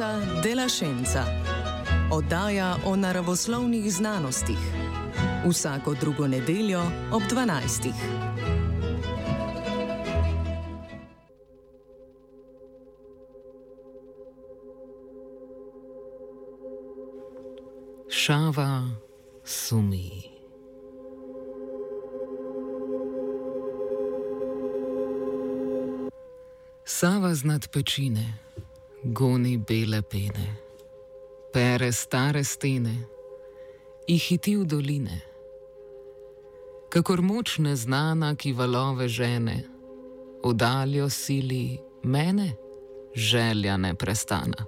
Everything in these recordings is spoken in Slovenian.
Frekvenca de la Scienza. Oddaja o naravoslovnih znanostih. Vsako drugo nedeljo ob 12. Šava sumi. Sava znad pečine, goni bele pene, pere stare stene in hiti v doline. Kakor moč neznana, ki valove žene, oddaljo sili mene, želja ne prestana.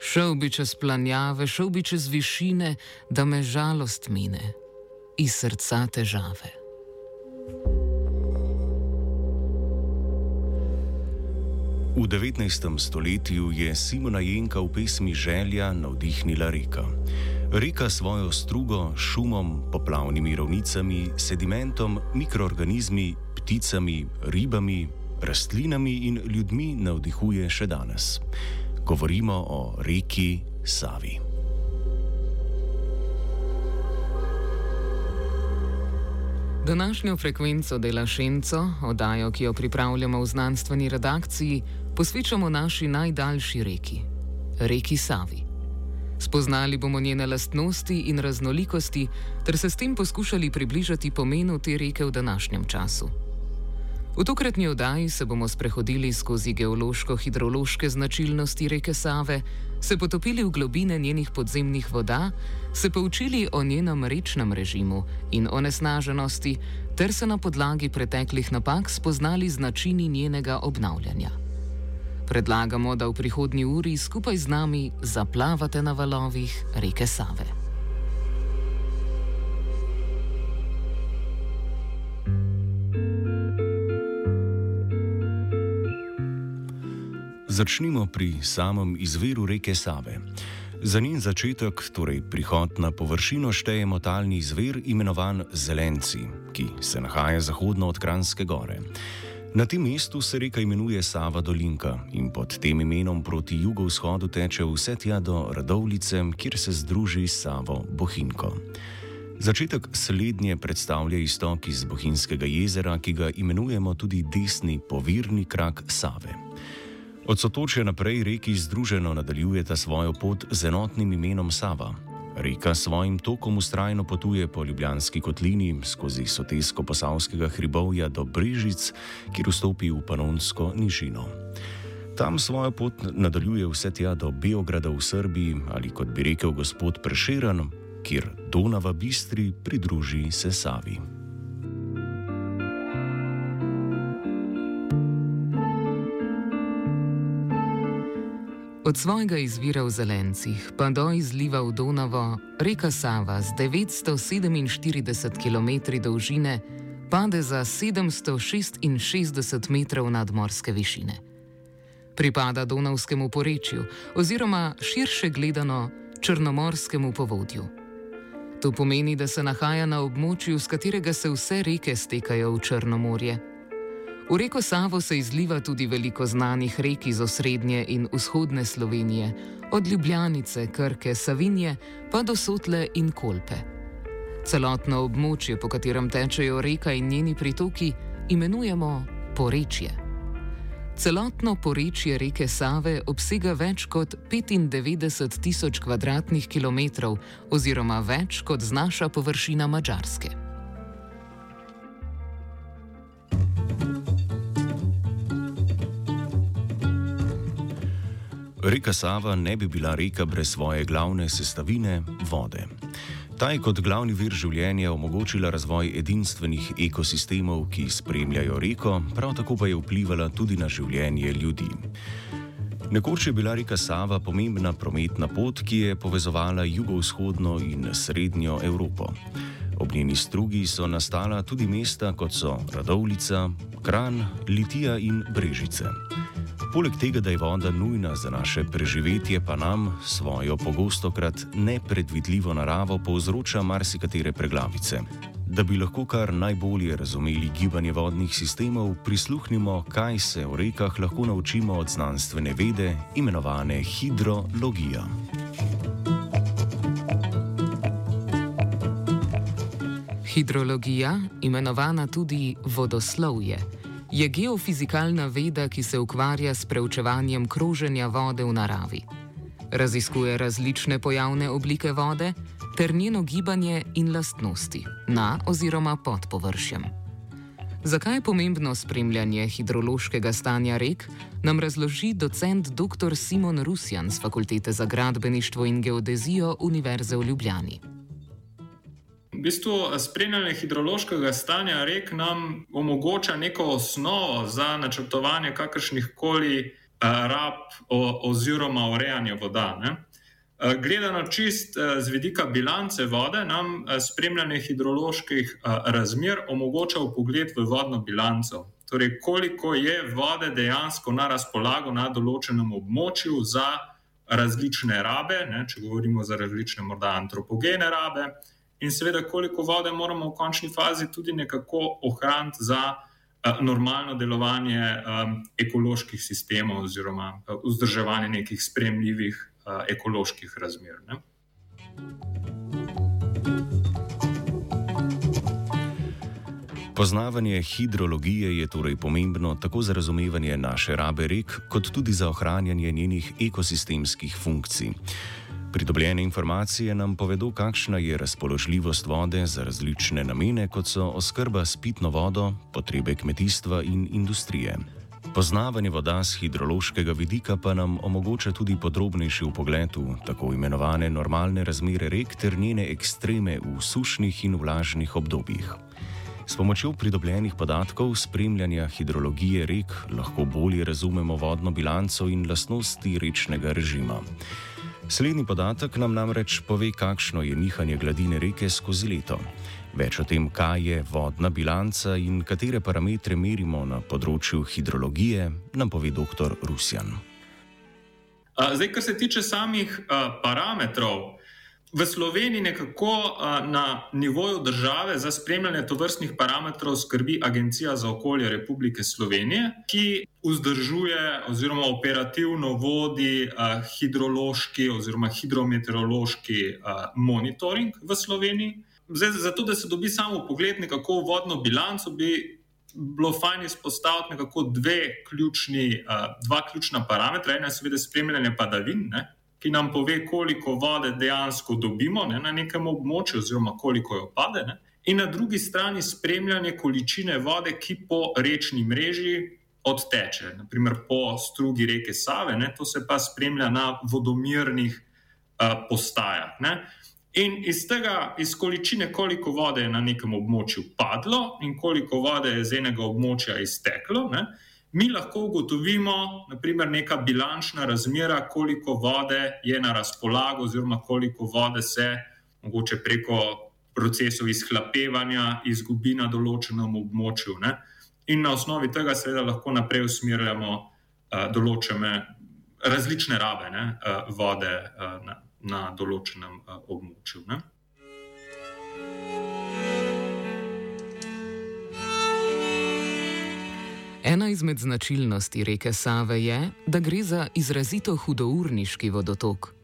Šel bi čez planjave, šel bi čez višine, da me žalost mine, iz srca težave. V 19. stoletju je Simona Jenka v pesmi Želja navdihnila reka. Reka svojo strugo, šumom, poplavnimi ravnicami, sedimentom, mikroorganizmi, pticami, ribami, rastlinami in ljudmi navdihuje še danes. Govorimo o reki Savi. Današnjo frekvenco dela Šenco, oddajo, ki jo pripravljamo v znanstveni redakciji, posvečamo naši najdaljši reki, reki Savi. Spoznali bomo njene lastnosti in raznolikosti, ter se s tem poskušali približati pomenu te reke v današnjem času. V tokratni oddaji se bomo sprehodili skozi geološko-hidrološke značilnosti reke Save, se potopili v globine njenih podzemnih voda, se poučili o njenem rečnem režimu in onesnaženosti, ter se na podlagi preteklih napak spoznali z načini njenega obnavljanja. Predlagamo, da v prihodnji uri skupaj z nami zaplavate na valovih reke Save. Začnimo pri samem izviru reke Save. Za njen začetek, torej prihod na površino, štejemo talni izvir imenovan Zelenci, ki se nahaja zahodno od Kranske gore. Na tem mestu se reka imenuje Sava Dolinka in pod tem imenom proti jugovzhodu teče vse tja do Radovlice, kjer se združi s Savo Bohinko. Začetek slednje predstavlja istok iz Bohinjskega jezera, ki ga imenujemo tudi desni povirni krak Save. Od sotočja naprej reki združeno nadaljujeta svojo pot z enotnim imenom Sava. Reka svojim tokom ustrajno potuje po Ljubljanski kotlini skozi sotesko-posavskega hribovja do Brežic, kjer vstopi v Panonsko nižino. Tam svojo pot nadaljuje vse tja do Beograda v Srbiji ali kot bi rekel gospod Preširan, kjer Donava Bistri pridruži se Savi. Od svojega izvira v Zelencih pa do izliva v Donavo, reka Sava z 947 km dolžine pade za 766 metrov nadmorske višine. Pripada Donavskemu porečju oziroma širše gledano Črnomorskemu povodju. To pomeni, da se nahaja na območju, z katerega se vse reke stekajo v Črnomorje. V reko Savo se izliva tudi veliko znanih rek iz osrednje in vzhodne Slovenije, od Ljubljanice, Krke, Savinje pa do Sotle in Kolpe. Celotno območje, po katerem tečejo reka in njeni pritoki, imenujemo porečje. Celotno porečje reke Save obsega več kot 95 tisoč km2 oziroma več kot znaša površina Mačarske. Reka Sava ne bi bila reka brez svoje glavne sestavine - vode. Ta je kot glavni vir življenja omogočila razvoj edinstvenih ekosistemov, ki spremljajo reko, prav tako pa je vplivala tudi na življenje ljudi. Nekoč je bila reka Sava pomembna prometna pot, ki je povezovala jugovzhodno in srednjo Evropo. Ob njeni strugi so nastala tudi mesta kot so Radovlica, Kran, Litija in Brežice. Poleg tega, da je voda nujna za naše preživetje, pa nam svojo pogosto krat nepredvidljivo naravo povzroča marsikatere preglavice. Da bi lahko kar najbolje razumeli gibanje vodnih sistemov, prisluhnimo, kaj se v rekah lahko naučimo od znanstvene vede, imenovane hidrologija. Hidrologija, imenovana tudi vodoslovje, je geofizikalna veda, ki se ukvarja s preučevanjem kroženja vode v naravi. Raziskuje različne pojavne oblike vode ter njeno gibanje in lastnosti na oziroma pod površjem. Zakaj je pomembno spremljanje hidrološkega stanja rek, nam razloži docent dr. Simon Rusjan z Fakultete za gradbeništvo in geodezijo Univerze v Ljubljani. V bistvu spremljanje hidrološkega stanja rek nam omogoča neko osnovo za načrtovanje kakršnih koli rab oziroma urejanja voda. Ne? Gledano čist z vidika bilance vode, nam spremljanje hidroloških razmer omogoča pogled v vodno bilanco. Torej, koliko je vode dejansko na razpolago na določenem območju za različne rabe, ne, če govorimo za različne, morda antropogene rabe, in seveda, koliko vode moramo v končni fazi tudi nekako ohraniti za normalno delovanje ekoloških sistemov oziroma vzdrževanje nekih spremljivih ekoloških razmer. Ne? Poznavanje hidrologije je torej pomembno tako za razumevanje naše rabe rek, kot tudi za ohranjanje njenih ekosistemskih funkcij. Pridobljene informacije nam povedo, kakšna je razpoložljivost vode za različne namene, kot so oskrba s pitno vodo, potrebe kmetijstva in industrije. Poznavanje voda z hidrološkega vidika pa nam omogoča tudi podrobnejši pogled v tako imenovane normalne razmere rek ter njene ekstreme v sušnih in vlažnih obdobjih. S pomočjo pridobljenih podatkov spremljanja hidrologije rek lahko bolje razumemo vodno bilanco in lastnosti rečnega režima. Slednji podatek nam namreč pove, kakšno je nihanje gladine reke skozi leto. Več o tem, kaj je vodna bilanca in katere parametre merimo na področju hidrologije, nam pove dr. Rusjan. Zdaj, kar se tiče samih parametrov, v Sloveniji nekako na nivoju države za spremljanje tovrstnih parametrov skrbi Agencija za okolje Republike Slovenije, ki vzdržuje oziroma operativno vodi hidrološki oziroma hidrometeorološki monitoring v Sloveniji. Zdaj, zato, da se dobi samo pogled na kako vodno bilanco, bi bilo fajn izpostaviti nekako dve ključni, dva ključna parametra. Ena je seveda spremljanje padavin, ne, ki nam pove, koliko vode dejansko dobimo ne, na nekem območju, oziroma koliko jo pade. Ne. In na drugi strani spremljanje količine vode, ki po rečni mreži odteče, naprimer po strugi reke Save, ne, to se pa spremlja na vodomirnih uh, postajah. Ne. In iz tega, iz količine, koliko vode je na nekem območju padlo in koliko vode je z enega območja izteklo, ne, mi lahko ugotovimo, naprimer, neka bilančna razmera, koliko vode je na razpolago, oziroma koliko vode se mogoče preko procesov izhlapevanja izgubi na določenem območju. Ne. In na osnovi tega, seveda, lahko naprej usmerjamo uh, določene različne rabe ne, uh, vode. Uh, na določenem uh, območju. Ne? Ena izmed značilnosti reke Save je, da gre za izrazito hudourniški vodotok.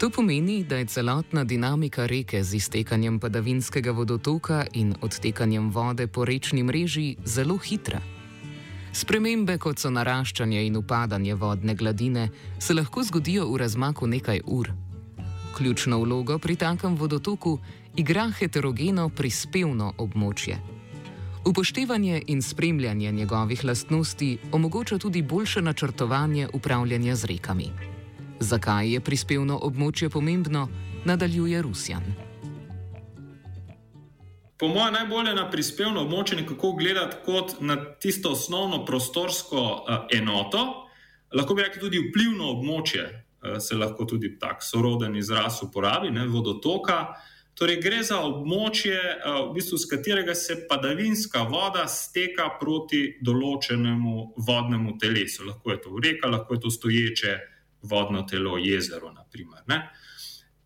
To pomeni, da je celotna dinamika reke z iztekanjem padavinskega vodotoka in odtekanjem vode po rečni mreži zelo hitra. Spremembe, kot so naraščanje in upadanje vodne gladine, se lahko zgodijo v razmaku nekaj ur. Ključno vlogo pri takem vodotoku igra heterogeno prispevno območje. Upoštevanje in spremljanje njegovih lastnosti omogoča tudi boljše načrtovanje upravljanja z rekami. Zakaj je prispevno območje pomembno, nadaljuje Rusjan. Po mojem, najbolje na prispevno območje nekako gledati kot na tisto osnovno prostorsko uh, enoto, lahko bi rekli tudi vplivno območje, uh, se lahko tudi tako soroden izraz uporabi, ne, vodotoka. Torej, gre za območje, uh, v bistvu, z katerega se padavinska voda steka proti določenemu vodnemu telesu. Lahko je to reka, lahko je to stoječe vodno telo, jezero. Naprimer,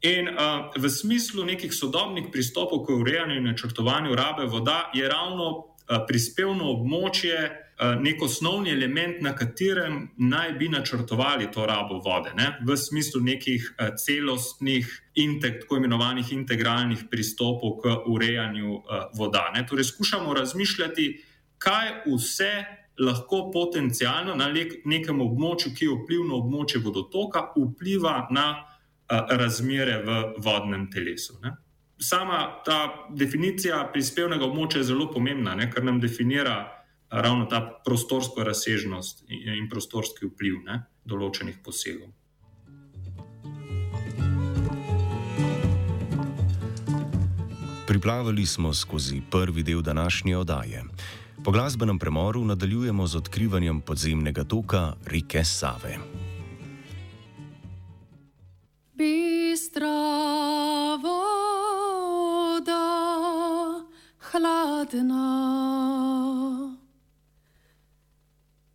In uh, v smislu nekih sodobnih pristopov k urejanju in načrtovanju rabe voda je ravno uh, prispevno območje nek osnovni element, na katerem naj bi načrtovali to rabo vode, ne? v smislu nekih uh, celostnih, integ, tako imenovanih integralnih pristopov k urejanju uh, voda. Ne? Torej, skušamo razmišljati, kaj vse. Lahko potencialno na nekem območju, ki je vplivno območje vodotoka, vpliva na razmere v vodnem telesu. Ne. Sama ta definicija prispevnega območja je zelo pomembna, ne, ker nam definira ravno ta prostorsko razsežnost in prostorski vpliv ne, določenih posegov. Priplavali smo skozi prvi del današnje oddaje. Po glasbenem premoru nadaljujemo z odkrivanjem podzemnega toka reke Save. bistra voda, hladna.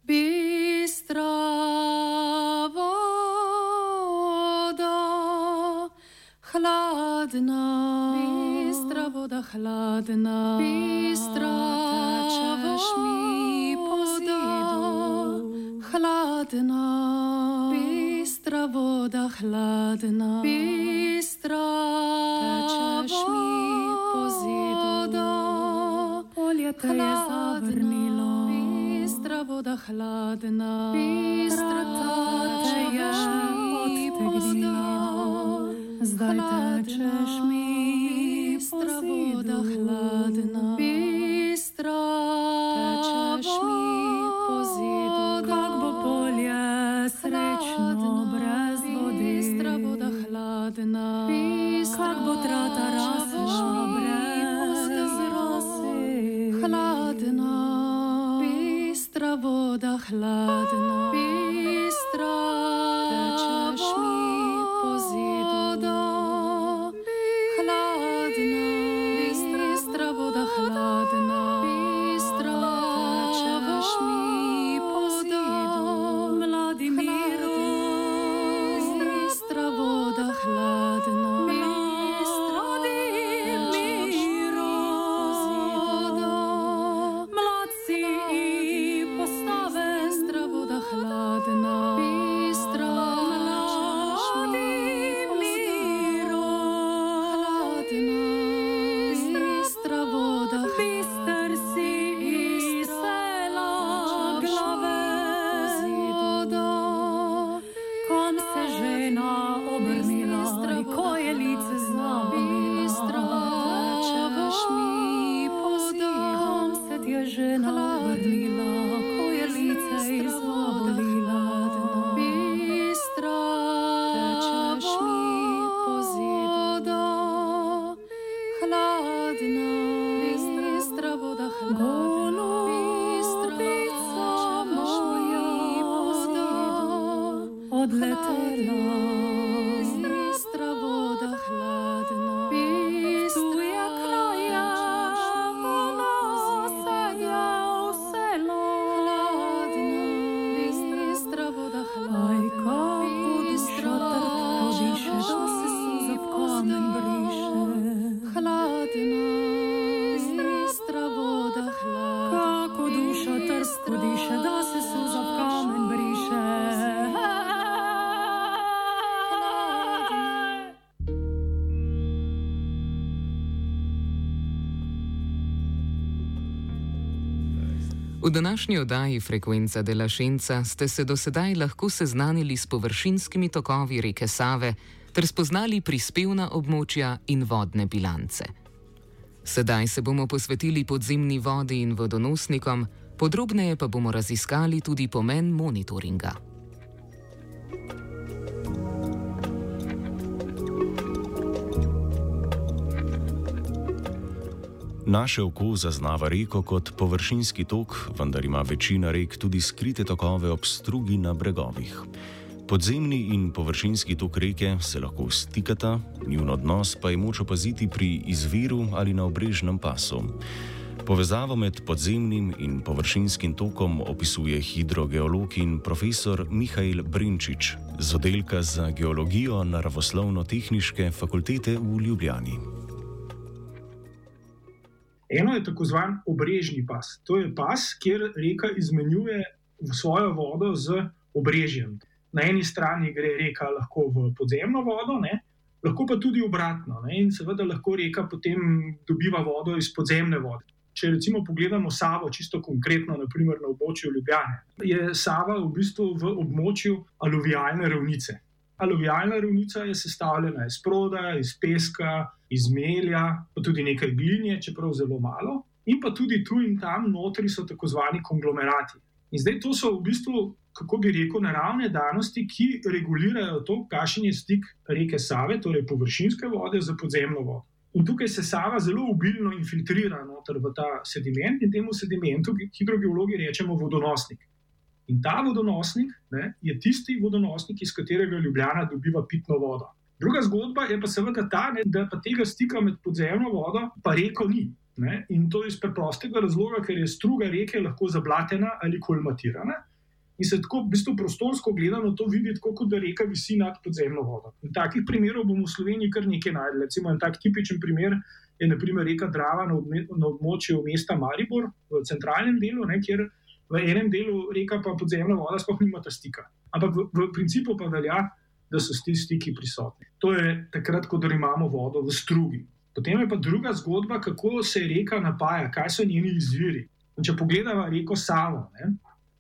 Bistra voda, hladna. Bistra voda, hladna. Bistra tečeš mi po zidu, hladna. Voda hladna, bistra, tečeš mi po zidu, polje te je zavrnilo, bistra hladna, bistra tečeš mi po zidu, zdaj tečeš mi bistra voda hladna, bistra, voda V današnji oddaji Frekvenca de la Šenca ste se do sedaj lahko seznanili s površinskimi tokovi reke Save ter spoznali prispevna območja in vodne bilance. Sedaj se bomo posvetili podzemni vodi in vodonosnikom, podrobneje pa bomo raziskali tudi pomen monitoringa. Naše oko zaznava reko kot površinski tok, vendar ima večina rek tudi skrite tokove ob strugi na bregovih. Podzemni in površinski tok reke se lahko stikata, njun odnos pa je moč opaziti pri izviru ali na obrežnem pasu. Povezavo med podzemnim in površinskim tokom opisuje hidrogeolog in profesor Mihajl Brinčič z oddelka za geologijo Naravoslovno-tehniške fakultete v Ljubljani. Eno je tako zvan obrežni pas. To je pas, kjer reka izmenjuje svojo vodo z obrežjem. Na eni strani gre reka lahko v podzemno vodo, ne? lahko pa tudi obratno. Ne? In seveda lahko reka potem dobiva vodo iz podzemne vode. Če recimo pogledamo Savo, čisto konkretno, naprimer na območju Ljubljane, je Sava v bistvu v območju aluvialne ravnice. Aluvialna ravnica je sestavljena iz proda, iz peska, iz melja, pa tudi nekaj glinje, čeprav zelo malo, in pa tudi tu in tam notri so tako zvani konglomerati. In zdaj to so v bistvu, kako bi rekel, naravne danosti, ki regulirajo to, kakšen je stik reke Save, torej površinske vode, z podzemno vodo. In tukaj se Sava zelo obilno infiltrira v ta sediment, in temu sedimentu hidrogeologi rečemo vodonosnik. In ta vodonosnik ne, je tisti vodonosnik, iz katerega Ljubljana dobiva pitno vodo. Druga zgodba je pa seveda ta, ne, da pa tega stika med podzemno vodo pa reko ni. Ne, in to iz preprostega razloga, ker je struga reke lahko zablatena ali kolmatirana. In se tako v bistvu prostorsko gledano to vidi, kot da reka visi nad podzemno vodo. In takih primerov bomo v Sloveniji kar nekaj najdli. Recimo en tak tipičen primer je naprimer reka Drava na, na območju mesta Maribor v centralnem delu, ne, kjer v enem delu reka pa podzemna voda sploh nima ta stika. Ampak v, v principu pa velja, da so ti stiki prisotni. To je takrat, ko imamo vodo v strugi. Potem je pa druga zgodba, kako se reka napaja, kaj so njeni izviri. In če pogledamo reko Savo, ne,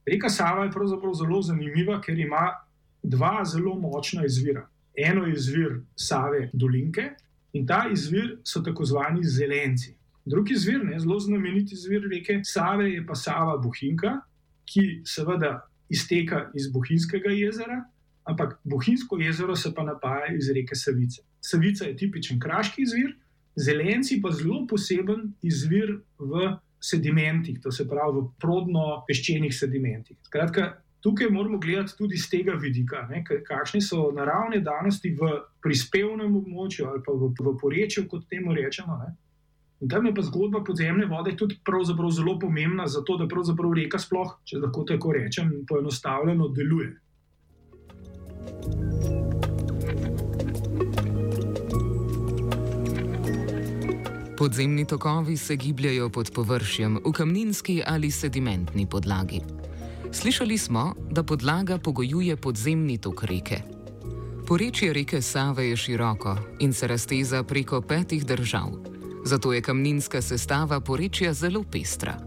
Reka Sava je pravzaprav zelo zanimiva, ker ima dva zelo močna izvira. Eno je izvir Save Dolinke in ta izvir so tako zvani zelenci. Drugi izvir, ne, zelo znameniti izvir reke Save, je pa Sava Bohinka, ki seveda izteka iz Bohinjskega jezera, ampak Bohinjsko jezero se pa napaja iz reke Savice. Savica je tipičen kraški izvir, zelenci pa zelo poseben izvir v sedimentih, to se pravi v prodno-peščenih sedimentih. Skratka, tukaj moramo gledati tudi z tega vidika, ne, kakšne so naravne danosti v prispevnem območju ali pa v, v porečju, kot temu rečemo. Ne. In tam je pa zgodba podzemne vode tudi zelo pomembna, zato da pravzaprav reka sploh, če lahko tako rečem, poenostavljeno deluje. Podzemni tokovi se gibljajo pod površjem v kamninski ali sedimentni podlagi. Slišali smo, da podlaga pogojuje podzemni tok reke. Porečje reke Save je široko in se razteza preko petih držav, zato je kamninska sestava porečja zelo pestra.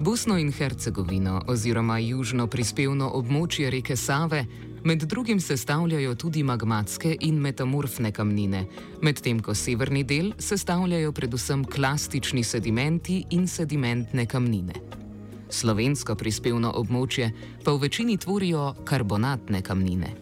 Bosno in Hercegovino oziroma južno prispevno območje reke Save Med drugim sestavljajo tudi magmatske in metamorfne kamnine, medtem ko severni del sestavljajo predvsem klastični sedimenti in sedimentne kamnine. Slovensko prispevno območje pa v večini tvorijo karbonatne kamnine.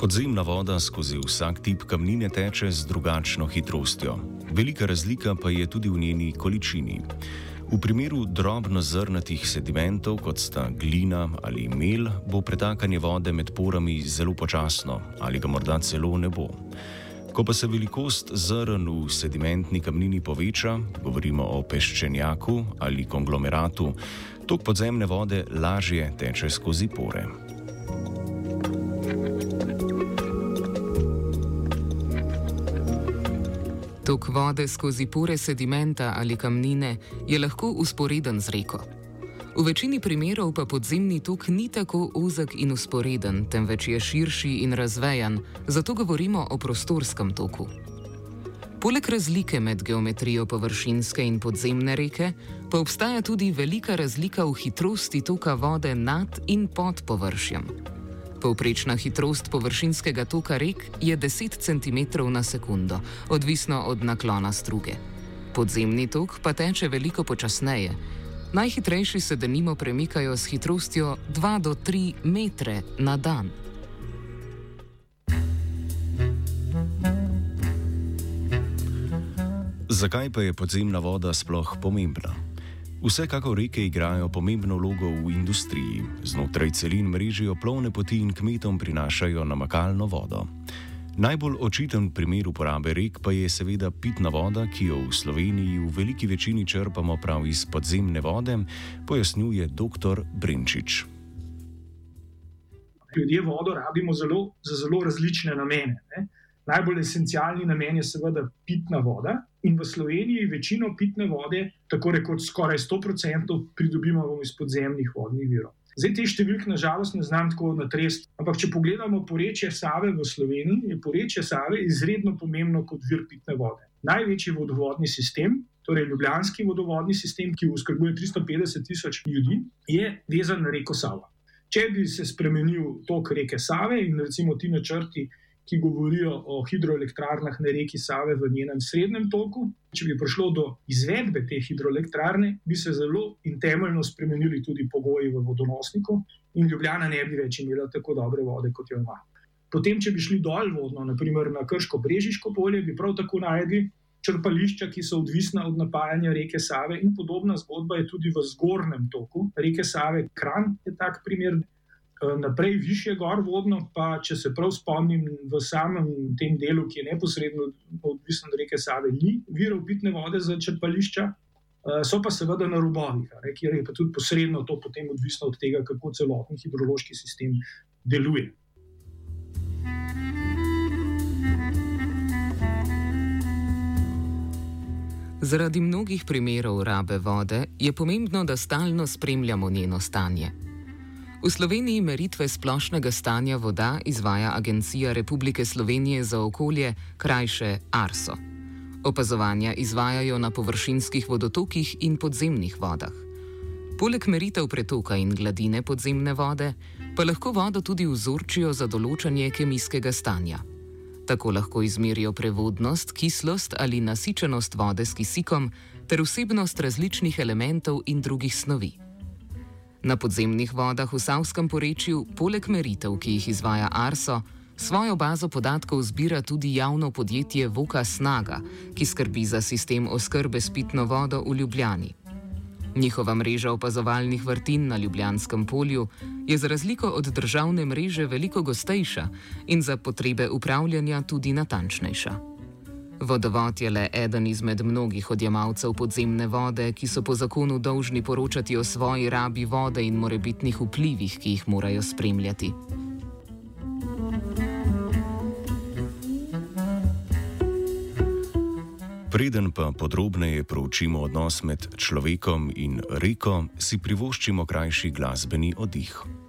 Podzemna voda skozi vsak tip kamnine teče z drugačno hitrostjo. Velika razlika pa je tudi v njeni količini. V primeru drobnozrnatih sedimentov, kot sta glina ali mel, bo pretakanje vode med porami zelo počasno ali ga morda celo ne bo. Ko pa se velikost zrn v sedimentni kamnini poveča, govorimo o peščenjaku ali konglomeratu, tok podzemne vode lažje teče skozi pore. Tok vode skozi pore sedimenta ali kamnine je lahko usporeden z reko. V večini primerov pa podzemni tok ni tako ozek in usporeden, temveč je širši in razvejan, zato govorimo o prostorskem toku. Poleg razlike med geometrijo površinske in podzemne reke, pa obstaja tudi velika razlika v hitrosti toka vode nad in pod površjem. Povprečna hitrost površinskega toka rek je 10 cm na sekundo, odvisno od naklona struge. Podzemni tok pa teče veliko počasneje. Najhitrejši se denimo premikajo s hitrostjo 2 do 3 metre na dan. Zakaj pa je podzemna voda sploh pomembna? Vsekakor reke igrajo pomembno vlogo v industriji. Znotraj celin mrežijo plovne poti in kmetom prinašajo namakalno vodo. Najbolj očiten primer uporabe rek pa je seveda pitna voda, ki jo v Sloveniji v veliki večini črpamo prav iz podzemne vode, pojasnjuje dr. Brinčič. Ljudje vodo rabimo zelo, za zelo različne namene. Ne? Najbolj esencialni namen je seveda pitna voda, in v Sloveniji večino pitne vode, tako rekoč skoraj 100%, pridobimo iz podzemnih vodnih virov. Zdaj te številke, nažalost, ne znam tako natresti. Ampak, če pogledamo porečje Save v Sloveniji, je porečje Save izredno pomembno kot vir pitne vode. Največji vodovodni sistem, torej Ljubljanski vodovodni sistem, ki uskrbuje 350 tisoč ljudi, je vezan na reko Savo. Če bi se spremenil tok reke Save in recimo ti načrti, ki govorijo o hidroelektrarnah na reki Save v njenem srednjem toku. Če bi prišlo do izvedbe te hidroelektrarne, bi se zelo in temeljno spremenili tudi pogoji v vodonosniku, in Ljubljana ne bi več imela tako dobre vode, kot jo ima. Potem, če bi šli dol vodno, naprimer na Krško Brežiško polje, bi prav tako najdli črpališča, ki so odvisna od napajanja reke Save, in podobna zgodba je tudi v zgornjem toku reke Save. Kran je tak primer. Eh, naprej, više gor vodno, pa če se prav spomnim, v samem tem delu, ki je neposredno odvisen od reke Save, ni virov pitne vode za črpališča, eh, so pa seveda na rubovih, kjer je pa tudi posredno to potem odvisno od tega, kako celoten hidrološki sistem deluje. Zaradi mnogih primerov rabe vode je pomembno, da stalno spremljamo njeno stanje. V Sloveniji meritve splošnega stanja voda izvaja Agencija Republike Slovenije za okolje, krajše ARSO. Opazovanja izvajajo na površinskih vodotokih in podzemnih vodah. Poleg meritev pretoka in gladine podzemne vode, pa lahko vodo tudi vzorčijo za določanje kemijskega stanja. Tako lahko izmerijo prevodnost, kislost ali nasičenost vode s kisikom ter vsebnost različnih elementov in drugih snovi. Na podzemnih vodah v Savskem porečju, poleg meritev, ki jih izvaja Arso, svojo bazo podatkov zbira tudi javno podjetje Voka Snaga, ki skrbi za sistem oskrbe s pitno vodo v Ljubljani. Njihova mreža opazovalnih vrtin na Ljubljanskem polju je za razliko od državne mreže veliko gostejša in za potrebe upravljanja tudi natančnejša. Vodovod je le eden izmed mnogih odjemalcev podzemne vode, ki so po zakonu dolžni poročati o svoji rabi vode in morebitnih vplivih, ki jih morajo spremljati. Preden pa podrobneje proučimo odnos med človekom in reko, si privoščimo krajši glasbeni oddih.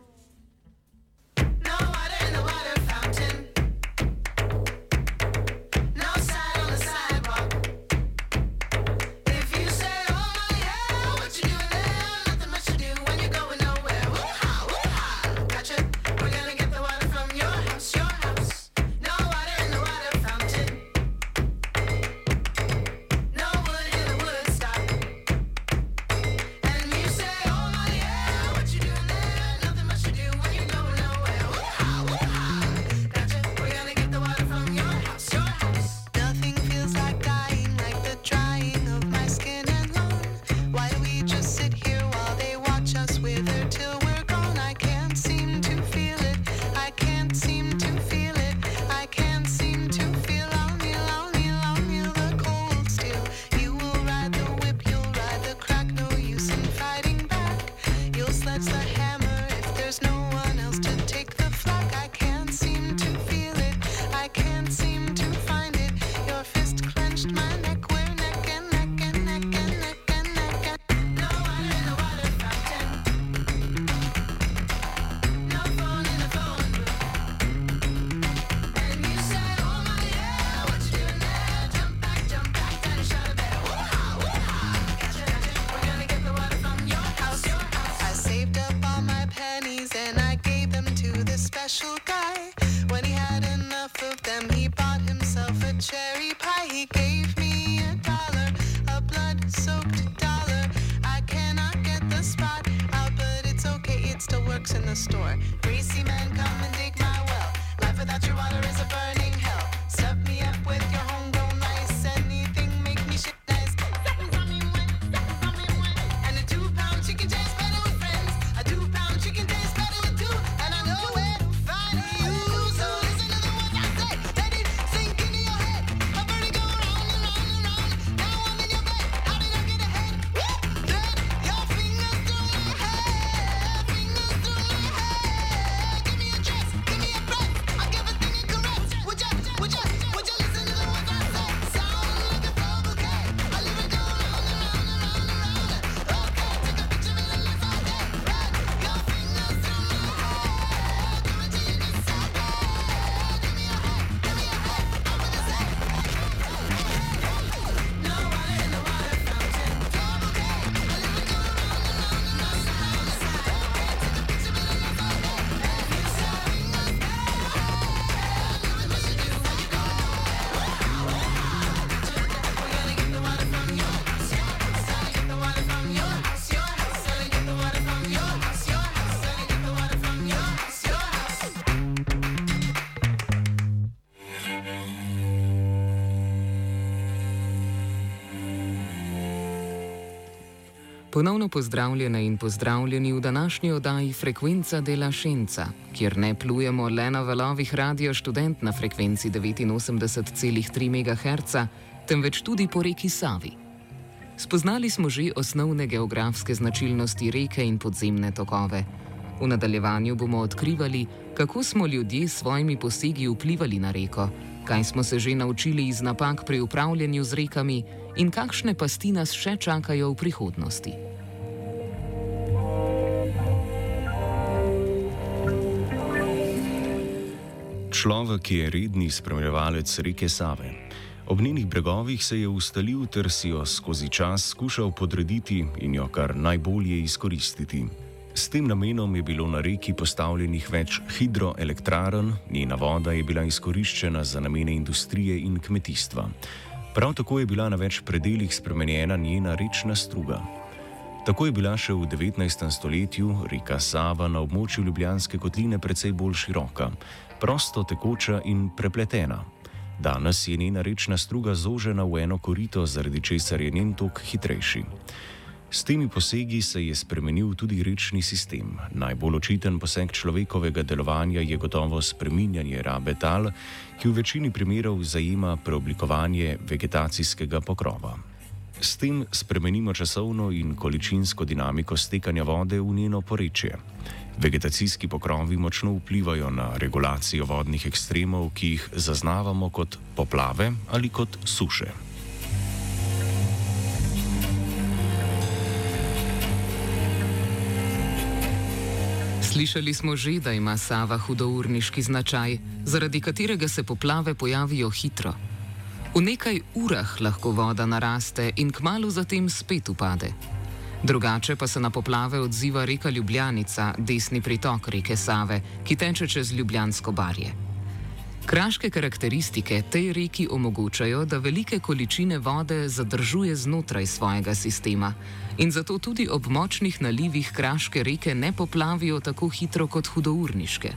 Ponovno pozdravljene in pozdravljeni v današnji oddaji Frekvenca dela Šenca, kjer ne plujemo le na valovih radio študent na frekvenci 89,3 MHz, temveč tudi po reki Savi. Spoznali smo že osnovne geografske značilnosti reke in podzemne tokove. V nadaljevanju bomo odkrivali, kako smo ljudje s svojimi posegi vplivali na reko, kaj smo se že naučili iz napak pri upravljanju z rekami in kakšne pasti nas še čakajo v prihodnosti. Človek je redni spremljevalec reke Save. Ob njenih bregovih se je ustalil ter si jo skozi čas skušal podrediti in jo kar najbolje izkoristiti. S tem namenom je bilo na reki postavljenih več hidroelektrarn, njena voda je bila izkoriščena za namene industrije in kmetijstva. Prav tako je bila na več predeljih spremenjena njena rečna struga. Tako je bila še v 19. stoletju reka Sava na območju Ljubljanske kotline precej bolj široka, prosto tekoča in prepletena. Danes je njena rečna struga zožena v eno korito, zaradi česar je njen tok hitrejši. S temi posegi se je spremenil tudi rečni sistem. Najbolj očiten poseg človekovega delovanja je gotovo spreminjanje rabe tal, ki v večini primerov zajema preoblikovanje vegetacijskega pokrova. S tem spremenimo časovno in količinsko dinamiko stekanja vode v njeno porečje. Vegetacijski pokrovi močno vplivajo na regulacijo vodnih ekstremov, ki jih zaznavamo kot poplave ali kot suše. Slišali smo že, da ima Sava hudourniški značaj, zaradi katerega se poplave pojavijo hitro. V nekaj urah lahko voda naraste in kmalo zatem spet upade. Drugače pa se na poplave odziva reka Ljubljanica, desni pritok reke Save, ki teče čez Ljubljansko barje. Kraške karakteristike tej reki omogočajo, da velike količine vode zadržuje znotraj svojega sistema in zato tudi ob močnih nalivih Kraške reke ne poplavijo tako hitro kot hudourniške.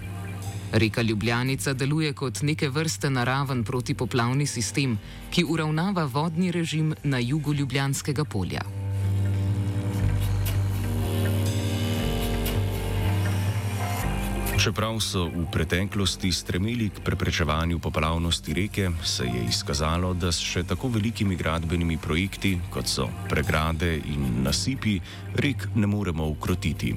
Reka Ljubljanica deluje kot neke vrste naraven protipoplavni sistem, ki uravnava vodni režim na jugu Ljubljanskega polja. Čeprav so v preteklosti stremeli k preprečevanju poplavnosti reke, se je izkazalo, da s še tako velikimi gradbenimi projekti, kot so pregrade in nasipi, rek ne moremo ukrotiti.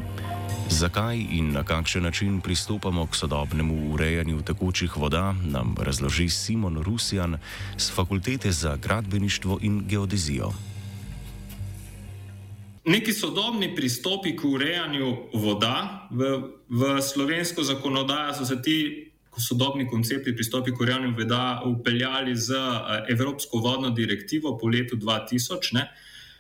Zakaj in na kakšen način pristopamo k sodobnemu urejanju tekočih voda, nam razloži Simon Rusjan z Fakultete za gradbeništvo in geodezijo. Neki sodobni pristopi k urejanju voda v, v slovensko zakonodajo so se ti sodobni koncepti pristopi k urejanju voda upeljali z eh, Evropsko vodno direktivo po letu 2000. Ne?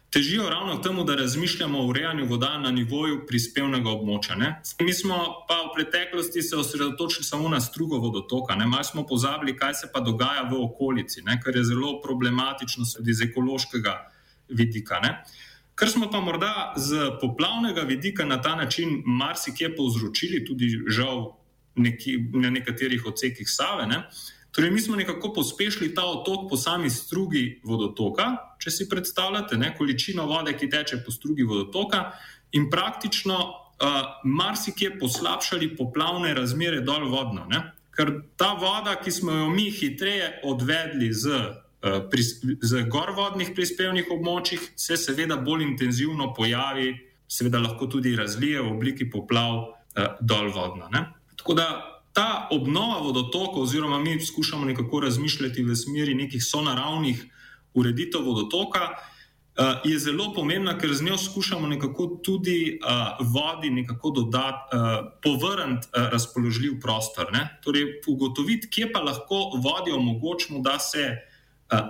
Težijo ravno k temu, da razmišljamo o urejanju voda na nivoju prispevnega območja. Ne? Mi smo pa v preteklosti se osredotočili samo na strugo vodotoka, malo smo pozabili, kaj se pa dogaja v okolici, ne? kar je zelo problematično tudi iz ekološkega vidika. Ne? Kar smo pa morda z poplavnega vidika na ta način marsikje povzročili, tudi žal neki, na nekaterih odsekih Save. Ne? Torej, mi smo nekako pospešili ta otok po sami strugi vodotoka, če si predstavljate ne? količino vode, ki teče po strugi vodotoka, in praktično uh, marsikje poslabšali poplavne razmere dol vodno. Ne? Ker ta voda, ki smo jo mi hitreje odvedli z Eh, z gorvodnih prispevnih območjih se seveda bolj intenzivno pojavi, seveda lahko tudi razlije v obliki poplav eh, dolvodno. Ne? Tako da ta obnova vodotokov, oziroma mi skušamo nekako razmišljati v smeri nekih sonaravnih ureditev vodotoka, eh, je zelo pomembna, ker z njo skušamo nekako tudi vodi nekako dodati, povrniti razpoložljiv prostor. Ne? Torej, ugotoviti, kje pa lahko vodi omogočimo, da se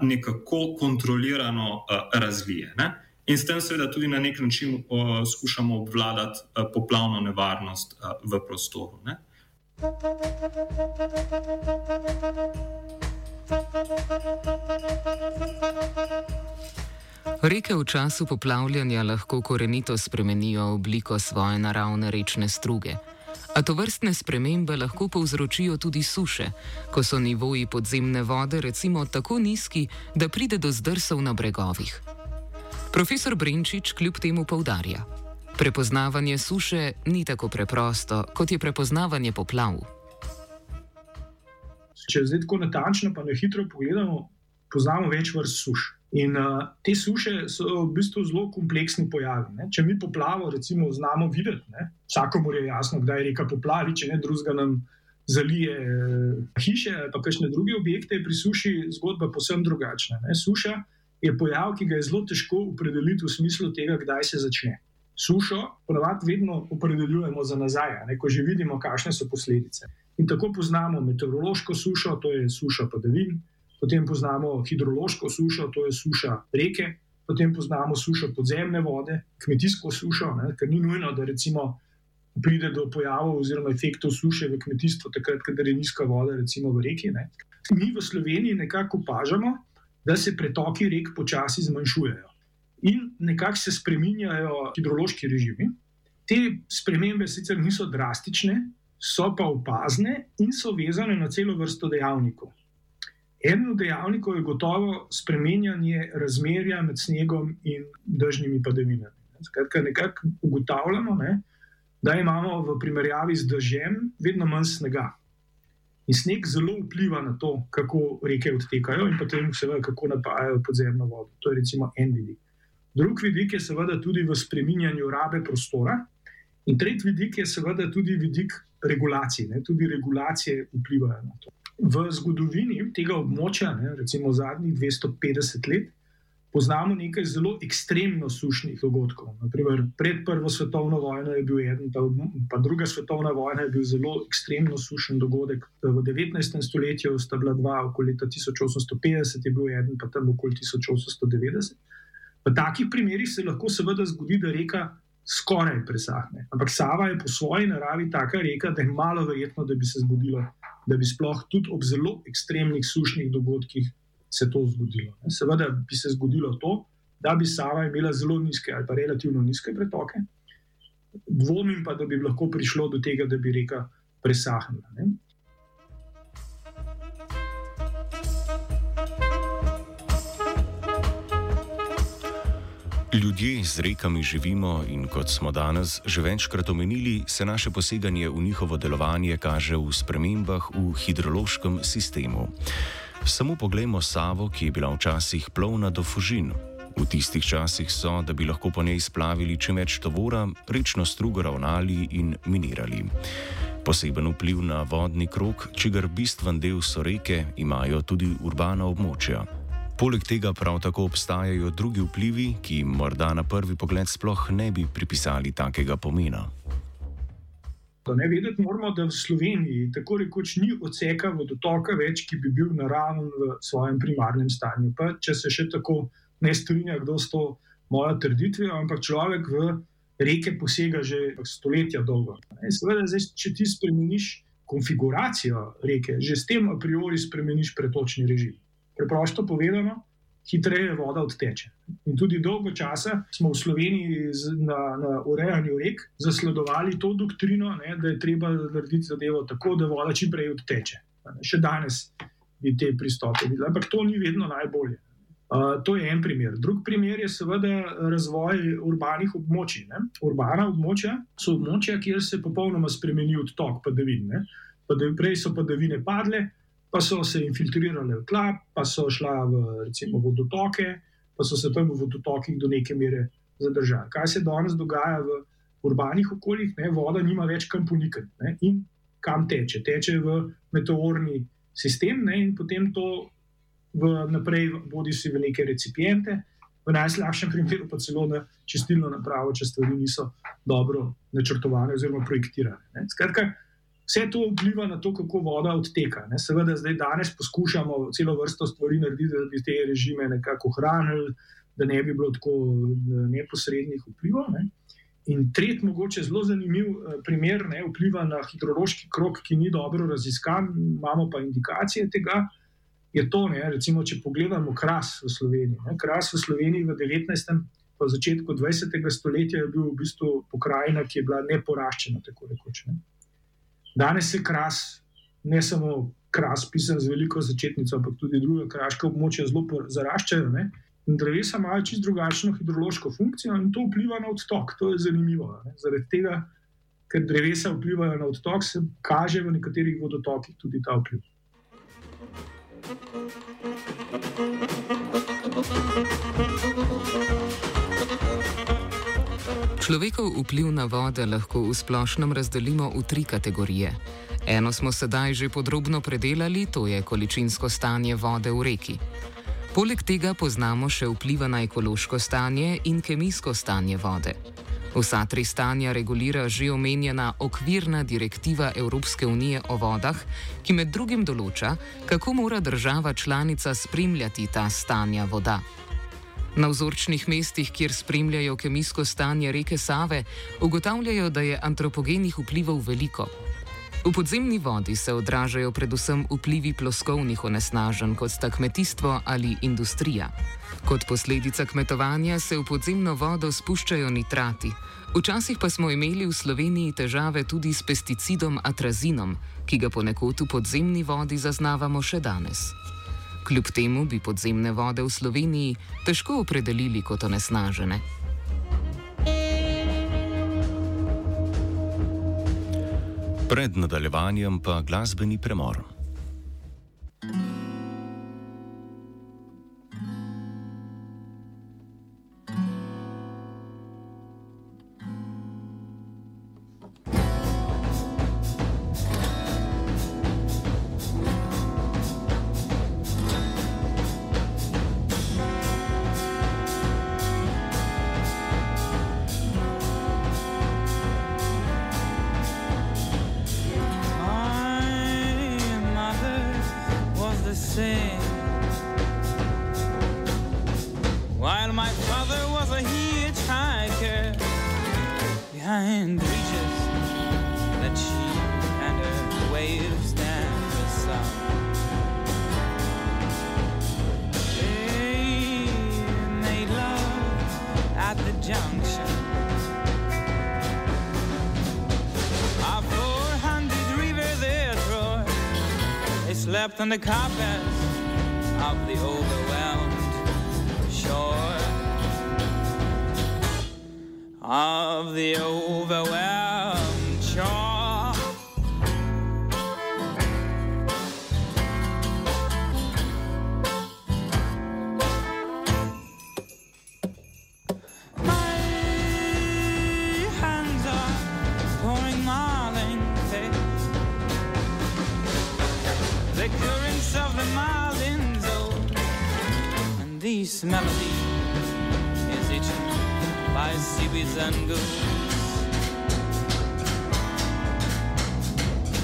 nekako kontrolirano razvije. Ne? In s tem, seveda, tudi na nek način skušamo obvladati poplavno nevarnost v prostoru. Ne? Reke v času poplavljanja lahko korenito spremenijo obliko svoje naravne rečne struge. A to vrstne spremembe lahko povzročijo tudi suše, ko so nivoji podzemne vode recimo tako nizki, da pride do zdrsov na bregovih. Profesor Brinčič kljub temu poudarja: Prepoznavanje suše ni tako preprosto, kot je prepoznavanje poplav. Če zdaj tako natančno, pa na hitro pogledamo, poznamo več vrst suš. In uh, te suše so v bistvu zelo kompleksni pojavi. Ne? Če mi poplavo, recimo, znamo videti, ne? vsakomur je jasno, kdaj je reka poplavi, če ne drugega nam zalije uh, hiše ali pa kakšne druge objekte, pri suši zgodba posebno drugačna. Ne? Suša je pojav, ki ga je zelo težko opredeliti v smislu tega, kdaj se začne. Sušo ponavadi vedno opredeljujemo za nazaj, ne? ko že vidimo, kakšne so posledice. In tako poznamo meteorološko sušo, to je suša padavin potem poznamo hidrološko sušo, to je suša reke, potem poznamo sušo podzemne vode, kmetijsko sušo, ne, ker ni nujno, da recimo pride do pojavov oziroma efektov suše v kmetijstvu, takrat, kadar je nizka voda, recimo v reki. Ne. Mi v Sloveniji nekako opažamo, da se pretoki rek počasi zmanjšujejo in nekako se spreminjajo hidrološki režimi. Te spremembe sicer niso drastične, so pa opazne in so vezane na celo vrsto dejavnikov. Eden od dejavnikov je gotovo spremenjanje razmerja med snegom in držnimi padavinami. Skratka, nekako ugotavljamo, ne, da imamo v primerjavi z dežjem vedno manj snega. In sneg zelo vpliva na to, kako reke odtekajo in potem, seveda, kako napajajo podzemno vodo. To je recimo en vidik. Drug vidik je seveda tudi v spreminjanju rabe prostora, in tretji vidik je seveda tudi vidik regulacije. Ne, tudi regulacije vplivajo na to v zgodovini tega območja, ne, recimo zadnjih 250 let, poznamo nekaj zelo ekstremno sušnih dogodkov. Naprimer, pred Prvo svetovno vojno je bil eden, pa, pa druga svetovna vojna je bil zelo ekstremno sušen dogodek. V 19. stoletju sta bila dva, okoli leta 1850 je bil eden, pa tam okoli 1890. V takih primerih se lahko seveda zgodi, da reka skoraj presahne. Ampak Sava je po svoji naravi taka reka, da je malo verjetno, da bi se zgodilo da bi sploh tudi ob zelo ekstremnih sušnih dogodkih se to zgodilo. Seveda bi se zgodilo to, da bi Sava imela zelo nizke ali pa relativno nizke pretoke, dvomim pa, da bi lahko prišlo do tega, da bi reka presahnila. Ne? Ljudje z rekami živimo in kot smo danes že večkrat omenili, se naše poseganje v njihovo delovanje kaže v spremembah v hidrološkem sistemu. Samo poglejmo Savo, ki je bila včasih plovna do Fužin. V tistih časih so, da bi lahko po njej splavili čim več tovora, rečno strugo ravnali in minirali. Poseben vpliv na vodni krok, čigar bistven del so reke, imajo tudi urbana območja. Poleg tega prav tako obstajajo drugi vplivi, ki jim morda na prvi pogled sploh ne bi pripisali takega pomena. Ne vedeti moramo, da v Sloveniji tako rekoč ni odseka vodotoka več, ki bi bil naraven v svojem primarnem stanju. Pa, če se še tako ne strinja, kdo s to mojo trditvijo, ampak človek v reke posega že stoletja dolgo. Seveda, zdaj, če ti spremeniš konfiguracijo reke, že s tem a priori spremeniš pretočni režim preprosto povedano, hitreje voda odteče. In tudi dolgo časa smo v Sloveniji na, na urejanju rek zasledovali to doktrino, ne, da je treba narediti zadevo tako, da voda čim prej odteče. Še danes bi te pristope videli, ampak to ni vedno najbolje. Uh, to je en primer. Drugi primer je seveda razvoj urbanih območij. Ne. Urbana območja so območja, kjer se popolnoma spremeni odtok padavin. Prej so padavine padle, pa so se infiltrirale v tla, pa so šla v recimo, vodotoke, pa so se tam v vodotokih do neke mere zadržali. Kaj se danes dogaja v urbanih okoljih? Ne? Voda nima več kam ponikati in kam teče. Teče v meteorni sistem ne? in potem to v naprej vodi si v neke recipiente. V najslabšem primeru pa celo na čistilno napravo, če stvari niso dobro načrtovane oziroma projektirane. Skratka, Vse to vpliva na to, kako voda odteka. Ne. Seveda, zdaj danes poskušamo celo vrsto stvari narediti, da bi te režime nekako ohranili, da ne bi bilo tako neposrednih vplivov. Ne. In tretji, mogoče zelo zanimiv eh, primer, ne, vpliva na hidrološki krok, ki ni dobro raziskan, imamo pa indikacije tega. Je to, ne, recimo, če pogledamo kras v Sloveniji. Ne. Kras v Sloveniji v 19. pa začetku 20. stoletja je bil v bistvu pokrajina, ki je bila neporaščena, tako rekoč. Ne. Danes je kras, ne samo kras, pisan z veliko začetnico, ampak tudi druge kraške območja zelo zaraščajo. Ne? Drevesa imajo čisto drugačno hidrološko funkcijo in to vpliva na odtok. To je zanimivo. Ne? Zaradi tega, ker drevesa vplivajo na odtok, se kaže v nekaterih vodotokih tudi ta vpliv. Človekov vpliv na vode lahko v splošnem razdelimo v tri kategorije. Eno smo sedaj že podrobno predelali, to je količinsko stanje vode v reki. Poleg tega poznamo še vpliva na ekološko stanje in kemijsko stanje vode. Vsa tri stanja regulira že omenjena okvirna direktiva Evropske unije o vodah, ki med drugim določa, kako mora država članica spremljati ta stanja voda. Na vzorčnih mestih, kjer spremljajo kemijsko stanje reke Save, ugotavljajo, da je antropogenih vplivov veliko. V podzemni vodi se odražajo predvsem vplivi ploskovnih onesnaženj, kot sta kmetijstvo ali industrija. Kot posledica kmetovanja se v podzemno vodo spuščajo nitrati. Včasih pa smo imeli v Sloveniji težave tudi s pesticidom atrazinom, ki ga ponekod v podzemni vodi zaznavamo še danes. Kljub temu bi podzemne vode v Sloveniji težko opredelili kot onesnažene. Pred nadaljevanjem pa glasbeni premor. My at the junction. A 400 river there roar. They slept on the carpet of the overwhelmed shore. Of the overwhelmed this melody is eaten by seaweeds and.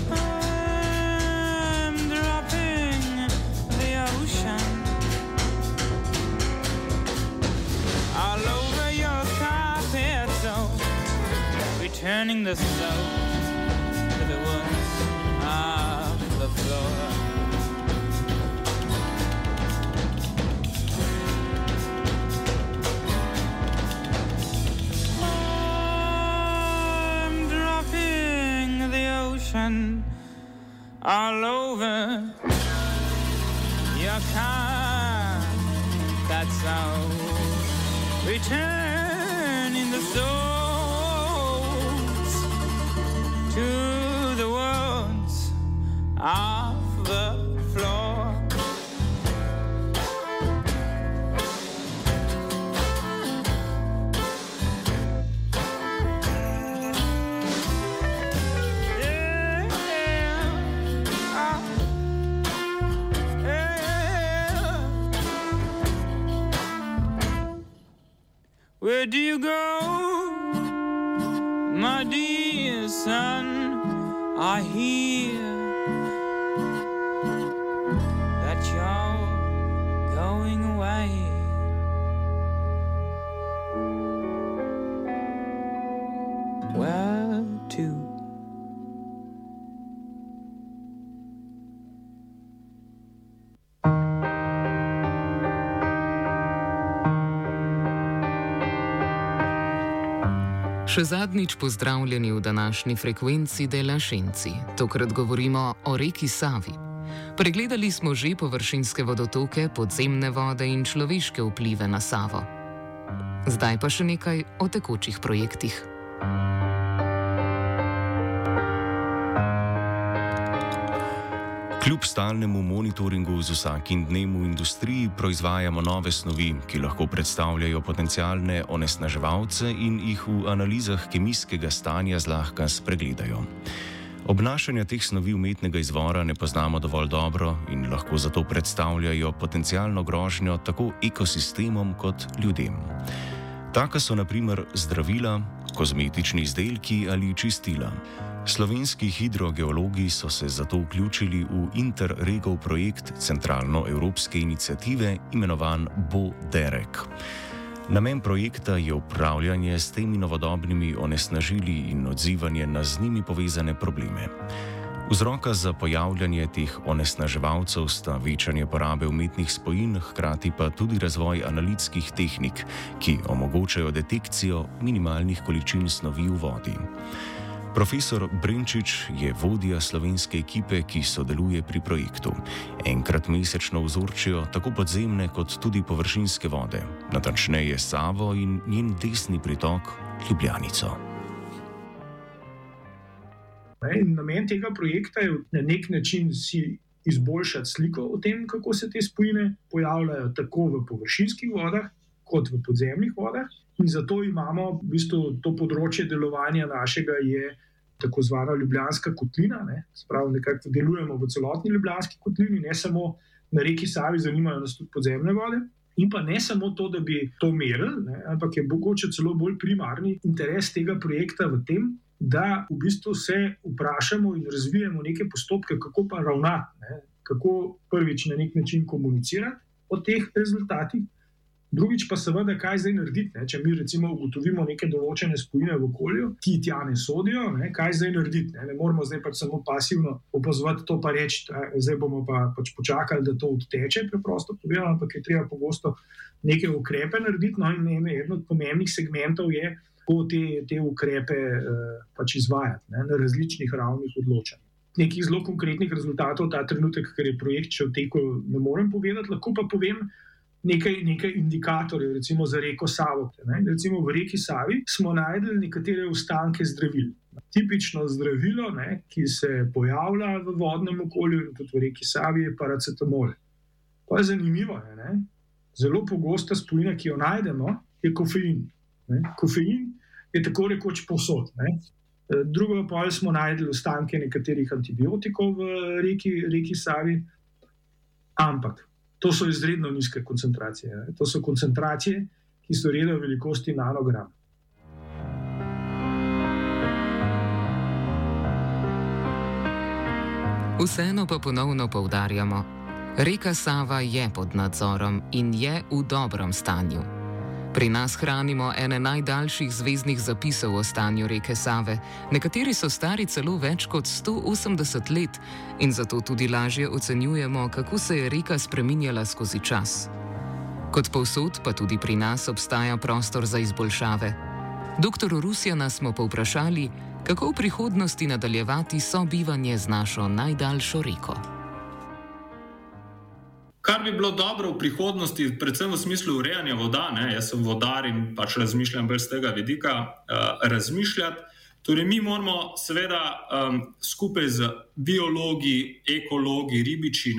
I'm dropping the ocean car. That's how returning the souls to the worlds of Where do you go, my dear son? I hear Še zadnjič pozdravljeni v današnji frekvenci Dela Šenci. Tokrat govorimo o reki Savi. Pregledali smo že površinske vodotoke, podzemne vode in človeške vplive na Savo. Zdaj pa še nekaj o tekočih projektih. Kljub stalnemu monitoringu z vsakim dnem v industriji proizvajamo nove snovi, ki lahko predstavljajo potencijalne onesnaževalce in jih v analizah kemijskega stanja zlahka spregledajo. Obnašanja teh snovi umetnega izvora ne poznamo dovolj dobro in lahko zato predstavljajo potencijalno grožnjo tako ekosistemom kot ljudem. Taka so naprimer zdravila, kozmetični izdelki ali čistila. Slovenski hidrogeologi so se zato vključili v Interregov projekt centralno-evropske inicijative imenovan BO-DEREK. Namen projekta je upravljanje s temi novodobnimi onesnažili in odzivanje na z njimi povezane probleme. Vzroka za pojavljanje teh onesnaževalcev sta večanje porabe umetnih spojin, hkrati pa tudi razvoj analitskih tehnik, ki omogočajo detekcijo minimalnih količin snovi v vodi. Profesor Brinčič je vodja slovenske ekipe, ki sodeluje pri projektu. Enkrat mesečno vzorčijo tako podzemne kot tudi površinske vode, natančneje Savo in njen desni pritok Ljubljanico. In namen tega projekta je na nek način si izboljšati sliko o tem, kako se te spojine pojavljajo tako v površinskih vodah, kot v podzemnih vodah. In zato imamo v bistvu to področje delovanja našega, je tako zvana Ljubljanska kotlina. Ne? Spravo, nekako delujemo v celotni Ljubljanski kotlini, ne samo na reki Savi, zanimajo nas tudi podzemne vode. In pa ne samo to, da bi to merili, ampak je mogoče celo bolj primarni interes tega projekta v tem, da v bistvu se vprašamo in razvijamo neke postopke, kako pa ravnati, ne? kako prvič na nek način komunicirati o teh rezultatih. Drugič pa seveda, kaj zdaj narediti, ne? če mi recimo ugotovimo neke določene spojine v okolju, ki tja ne sodijo, ne? kaj zdaj narediti. Ne? ne moramo zdaj pač samo pasivno opazovati to, pa reči, da zdaj bomo pa pač počakali, da to odteče, preprosto povedano, ampak je treba pogosto neke ukrepe narediti. No, in eno od pomembnih segmentov je, kako te, te ukrepe uh, pač izvajati ne, na različnih ravnih odločanja. Nekih zelo konkretnih rezultatov ta trenutek, ker je projekt še v teku, ne morem povedati, lahko pa povem nekaj, nekaj indikatorjev, recimo za reko Savo. Ne. Recimo v reki Savi smo najdeli nekatere ostanke zdravil. Tipično zdravilo, ne, ki se pojavlja v vodnem okolju in tudi v reki Savi, je paracetamol. To je zanimivo. Ne. Zelo pogosta spojina, ki jo najdemo, je kofein. Ne. Kofein je tako rekoč posod. Ne. Drugo pa smo najdli ostanke nekaterih antibiotikov v reki, reki Savi, ampak to so izredno nizke koncentracije. Ne. To so koncentracije, ki so reda velikosti nanogram. Vseeno pa ponovno poudarjamo, reka Sava je pod nadzorom in je v dobrem stanju. Pri nas hranimo ene najdaljših zvezdnih zapisov o stanju reke Save, nekateri so stari celo več kot 180 let in zato tudi lažje ocenjujemo, kako se je reka spreminjala skozi čas. Kot povsod, pa tudi pri nas obstaja prostor za izboljšave. Doktor Rusjana smo povprašali, kako v prihodnosti nadaljevati sobivanje z našo najdaljšo reko. Kar bi bilo dobro v prihodnosti, predvsem v smislu urejanja voda, ne? jaz sem vodar in pač razmišljam brez tega vidika, uh, razmišljati. Torej, mi moramo, seveda, um, skupaj z biologi, ekologi, ribiči,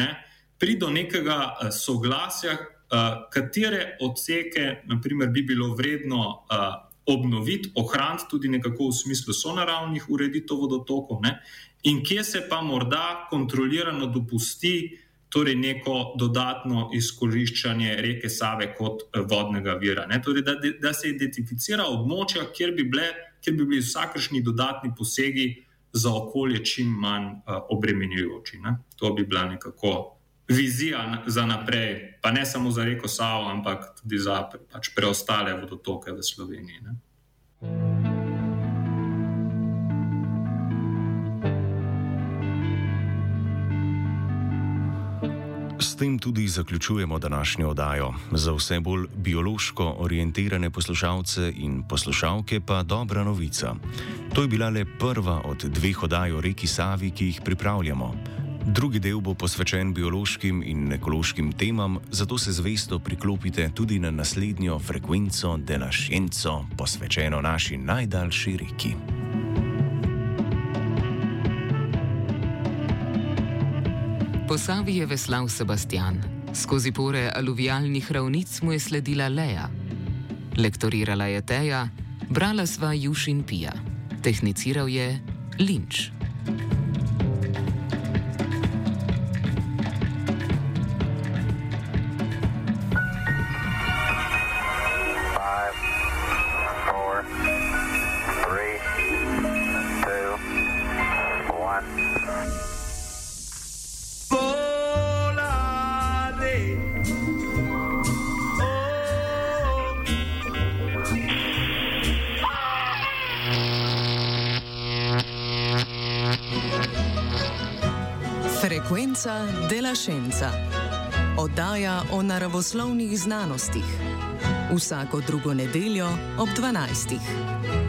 priti do nekega uh, soglasja, uh, katere odseke, naprimer, bi bilo vredno uh, obnoviti, ohraniti tudi nekako v smislu sonaravnih ureditev vodotokov, ne, in kje se pa morda kontrolirano dopusti torej neko dodatno izkoriščanje reke Save kot vodnega vira. Torej, da, da se identificira območja, kjer bi, bile, kjer bi bili vsakršni dodatni posegi za okolje čim manj uh, obremenjujoči. Ne? To bi bila nekako vizija za naprej, pa ne samo za reko Savo, ampak tudi za pač preostale vodotoke v Sloveniji. Ne? S tem tudi zaključujemo današnjo oddajo. Za vse bolj biološko orientirane poslušalce in poslušalke pa dobra novica. To je bila le prva od dveh oddaj o reki Savi, ki jih pripravljamo. Drugi del bo posvečen biološkim in ekološkim temam, zato se zvesto priklopite tudi na naslednjo frekvenco Dela Scienco, posvečeno naši najdaljši reki. Po Savi je veslal Sebastian, skozi pore aluvialnih ravnic mu je sledila Leja. Lektorirala je Teja, brala sva Juš in Pija, tehniciral je Linč. Frekvenca della Scienza. Oddaja o naravoslovnih znanostih. Vsako drugo nedeljo ob 12.